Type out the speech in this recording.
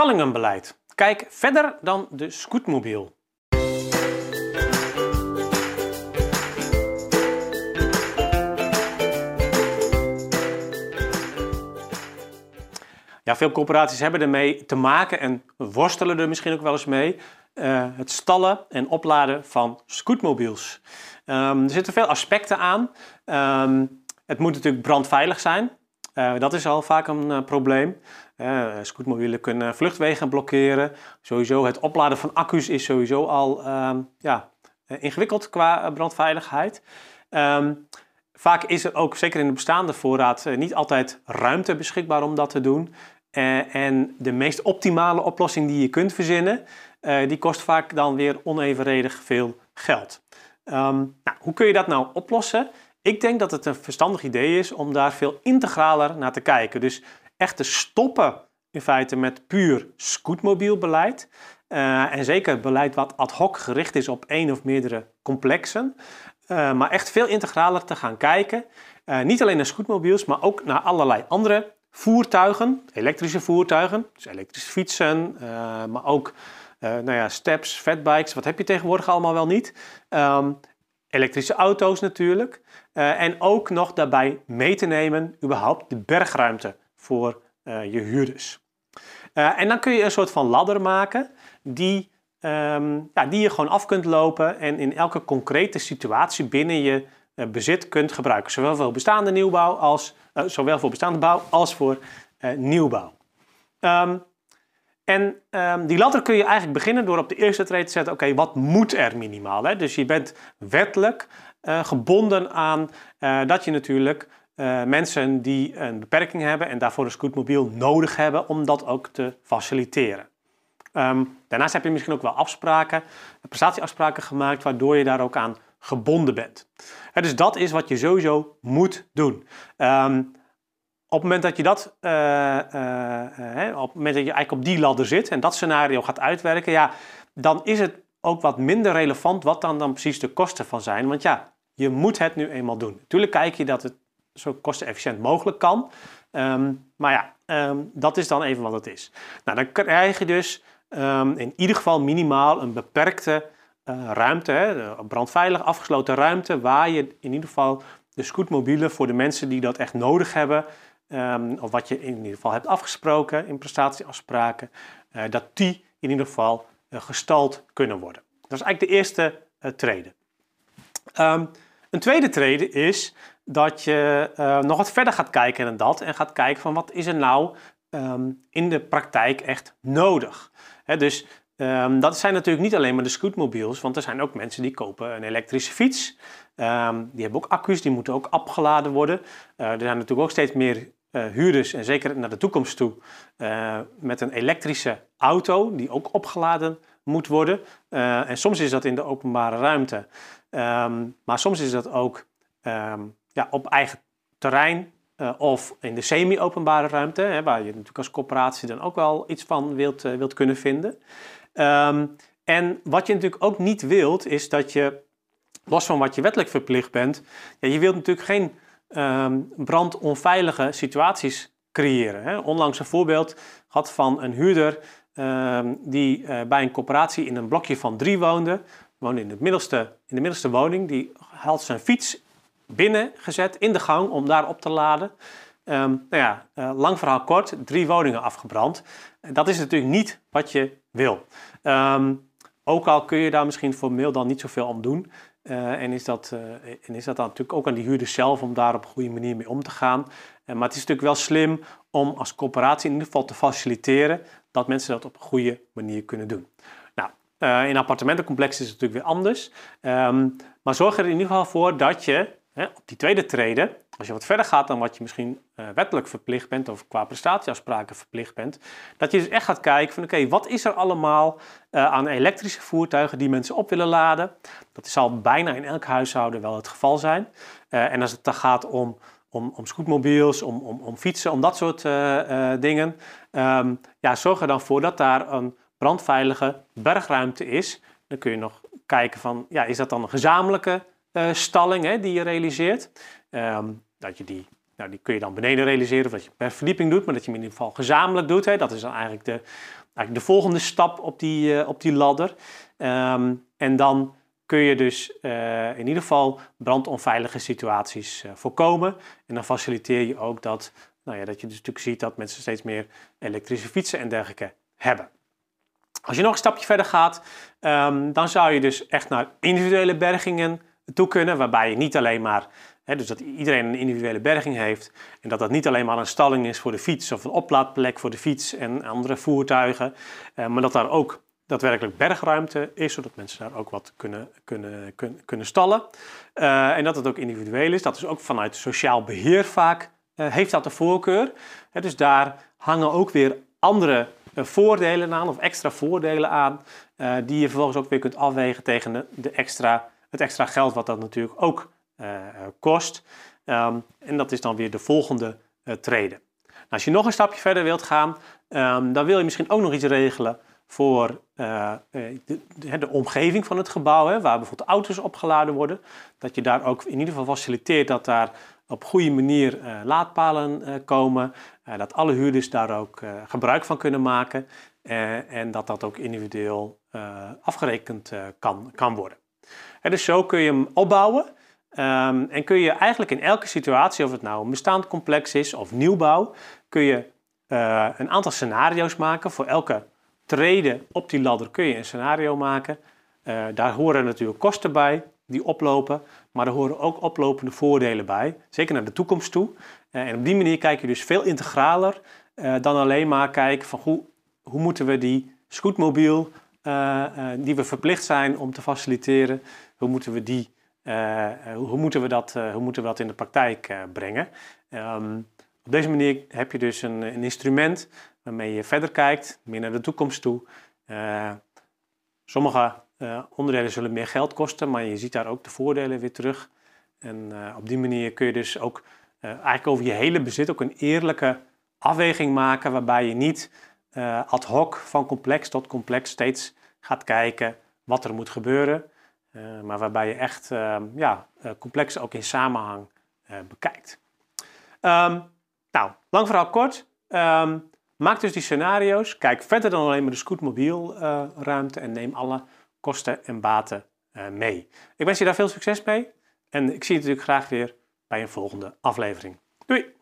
Stallingenbeleid. Kijk verder dan de scootmobiel. Ja, veel corporaties hebben ermee te maken en worstelen er misschien ook wel eens mee. Uh, het stallen en opladen van scootmobiels. Um, er zitten veel aspecten aan. Um, het moet natuurlijk brandveilig zijn. Uh, dat is al vaak een uh, probleem. Scootmobielen kunnen vluchtwegen blokkeren. Sowieso het opladen van accu's is sowieso al um, ja, ingewikkeld qua brandveiligheid. Um, vaak is er ook, zeker in de bestaande voorraad, niet altijd ruimte beschikbaar om dat te doen. en de meest optimale oplossing die je kunt verzinnen, die kost vaak dan weer onevenredig veel geld. Um, nou, hoe kun je dat nou oplossen? Ik denk dat het een verstandig idee is om daar veel integraler naar te kijken. Dus echt te stoppen in feite met puur scootmobielbeleid. Uh, en zeker beleid wat ad hoc gericht is op één of meerdere complexen. Uh, maar echt veel integraler te gaan kijken. Uh, niet alleen naar scootmobiels, maar ook naar allerlei andere voertuigen. Elektrische voertuigen, dus elektrische fietsen, maar ook nou ja, steps, fatbikes. Wat heb je tegenwoordig allemaal wel niet? Um, elektrische auto's natuurlijk. En ook nog daarbij mee te nemen überhaupt de bergruimte voor uh, je huurders. Uh, en dan kun je een soort van ladder maken die, um, ja, die je gewoon af kunt lopen en in elke concrete situatie binnen je bezit kunt gebruiken. Zowel voor bestaande nieuwbouw als, zowel voor bestaande bouw als voor nieuwbouw. Um, en um, die ladder kun je eigenlijk beginnen door op de eerste trede te zetten, oké, wat moet er minimaal? Hè? Dus je bent wettelijk gebonden aan dat je natuurlijk uh, mensen die een beperking hebben en daarvoor een scootmobiel nodig hebben om dat ook te faciliteren. Um, daarnaast heb je misschien ook wel afspraken, prestatieafspraken gemaakt, waardoor je daar ook aan gebonden bent. dus dat is wat je sowieso moet doen. Um, op het moment dat je dat, uh, op het moment dat je eigenlijk op die ladder zit en dat scenario gaat uitwerken, ja, dan is het ook wat minder relevant wat dan, dan precies de kosten van zijn. Want ja, je moet het nu eenmaal doen. Natuurlijk kijk je dat het zo kostenefficiënt mogelijk kan. Um, maar ja, um, dat is dan even wat het is. Nou, dan krijg je dus um, in ieder geval minimaal een beperkte uh, ruimte, hè, brandveilig afgesloten ruimte, waar je in ieder geval de scootmobielen voor de mensen die dat echt nodig hebben, of wat je in ieder geval hebt afgesproken in prestatieafspraken, uh, dat die in ieder geval uh, gestald kunnen worden. Dat is eigenlijk de eerste trede. Um, een tweede trede is dat je nog wat verder gaat kijken dan dat en gaat kijken van wat is er nou um, in de praktijk echt nodig. He, dus Um, dat zijn natuurlijk niet alleen maar de scootmobiels, want er zijn ook mensen die kopen een elektrische fiets. Um, die hebben ook accu's, die moeten ook opgeladen worden. Uh, er zijn natuurlijk ook steeds meer uh, huurders, en zeker naar de toekomst toe, met een elektrische auto die ook opgeladen moet worden. Uh, en soms is dat in de openbare ruimte, um, maar soms is dat ook um, ja, op eigen terrein of in de semi-openbare ruimte, hè, waar je natuurlijk als corporatie dan ook wel iets van wilt, wilt kunnen vinden. Um, en wat je natuurlijk ook niet wilt, is dat je, los van wat je wettelijk verplicht bent, ja, je wilt natuurlijk geen brandonveilige situaties creëren. Hè. Onlangs een voorbeeld gehad van een huurder die uh, bij een coöperatie in een blokje van drie woonde. Woonde in, het middelste, in de middelste woning. Die had zijn fiets binnengezet in de gang om daar op te laden. Um, nou ja, uh, lang verhaal kort, drie woningen afgebrand. Dat is natuurlijk niet wat je wil. Um, ook al kun je daar misschien formeel dan niet zoveel om doen. Uh, en, is dat, uh, en is dat dan natuurlijk ook aan die huurders zelf om daar op een goede manier mee om te gaan. Uh, maar het is natuurlijk wel slim om als coöperatie in ieder geval te faciliteren dat mensen dat op een goede manier kunnen doen. Nou, in appartementencomplexen is het natuurlijk weer anders. Um, maar zorg er in ieder geval voor dat je hè, op die tweede treden als je wat verder gaat dan wat je misschien uh, wettelijk verplicht bent of qua prestatieafspraken verplicht bent, dat je dus echt gaat kijken van oké, wat is er allemaal uh, aan elektrische voertuigen die mensen op willen laden? Dat zal bijna in elk huishouden wel het geval zijn. Uh, en als het dan gaat om, om, om scootmobiels, om, om, om fietsen, om dat soort dingen, um, ja, zorg er dan voor dat daar een brandveilige bergruimte is. Dan kun je nog kijken van, ja, is dat dan een gezamenlijke stalling hè, die je realiseert? Um, dat je die, nou, die kun je dan beneden realiseren of dat je per verdieping doet, maar dat je hem in ieder geval gezamenlijk doet. Hè. Dat is dan eigenlijk de, eigenlijk de volgende stap op die, op die ladder. Ehm, en dan kun je dus in ieder geval brandonveilige situaties voorkomen. En dan faciliteer je ook dat, nou ja, dat je dus natuurlijk ziet dat mensen steeds meer elektrische fietsen en dergelijke hebben. Als je nog een stapje verder gaat, ehm, dan zou je dus echt naar individuele bergingen toe kunnen, waarbij je niet alleen maar, hè, dus dat iedereen een individuele berging heeft en dat dat niet alleen maar een stalling is voor de fiets of een oplaadplek voor de fiets en andere voertuigen, uh, maar dat daar ook daadwerkelijk bergruimte is, zodat mensen daar ook wat kunnen, kunnen, kunnen, kunnen stallen. Uh, en dat het ook individueel is. Dat is ook vanuit sociaal beheer vaak, uh, heeft dat de voorkeur. dus daar hangen ook weer andere eh, voordelen aan of extra voordelen aan, die je vervolgens ook weer kunt afwegen tegen de, de extra, het extra geld wat dat natuurlijk ook uh, kost. Um, en dat is dan weer de volgende treden. Nou, als je nog een stapje verder wilt gaan, um, dan wil je misschien ook nog iets regelen voor de, de, de, omgeving van het gebouw, hè, waar bijvoorbeeld auto's opgeladen worden. Dat je daar ook in ieder geval faciliteert dat daar op goede manier laadpalen komen. Eh, dat alle huurders daar ook eh, gebruik van kunnen maken eh, en dat dat ook individueel afgerekend kan, kan worden. Dus zo kun je hem opbouwen ehm, en kun je eigenlijk in elke situatie, of het nou een bestaand complex is of nieuwbouw, kun je een aantal scenario's maken. Voor elke treden op die ladder kun je een scenario maken. daar horen natuurlijk kosten bij die oplopen, maar er horen ook oplopende voordelen bij, zeker naar de toekomst toe. Eh, en op die manier kijk je dus veel integraler dan alleen maar kijken van hoe, hoe moeten we die scootmobiel die we verplicht zijn om te faciliteren, hoe moeten we, die, hoe moeten we, dat, hoe moeten we dat in de praktijk brengen. Um, op deze manier heb je dus een, een, instrument waarmee je verder kijkt, meer naar de toekomst toe. sommige onderdelen zullen meer geld kosten, maar je ziet daar ook de voordelen weer terug. En op die manier kun je dus ook eigenlijk over je hele bezit ook een eerlijke afweging maken, waarbij je niet uh, ad hoc van complex tot complex steeds gaat kijken wat er moet gebeuren, uh, maar waarbij je echt ja, complex ook in samenhang bekijkt. Um, nou, lang verhaal kort. Um, maak dus die scenario's. Kijk verder dan alleen maar de scootmobielruimte en neem alle kosten en baten mee. Ik wens je daar veel succes mee en ik zie je natuurlijk graag weer bij een volgende aflevering. Doei!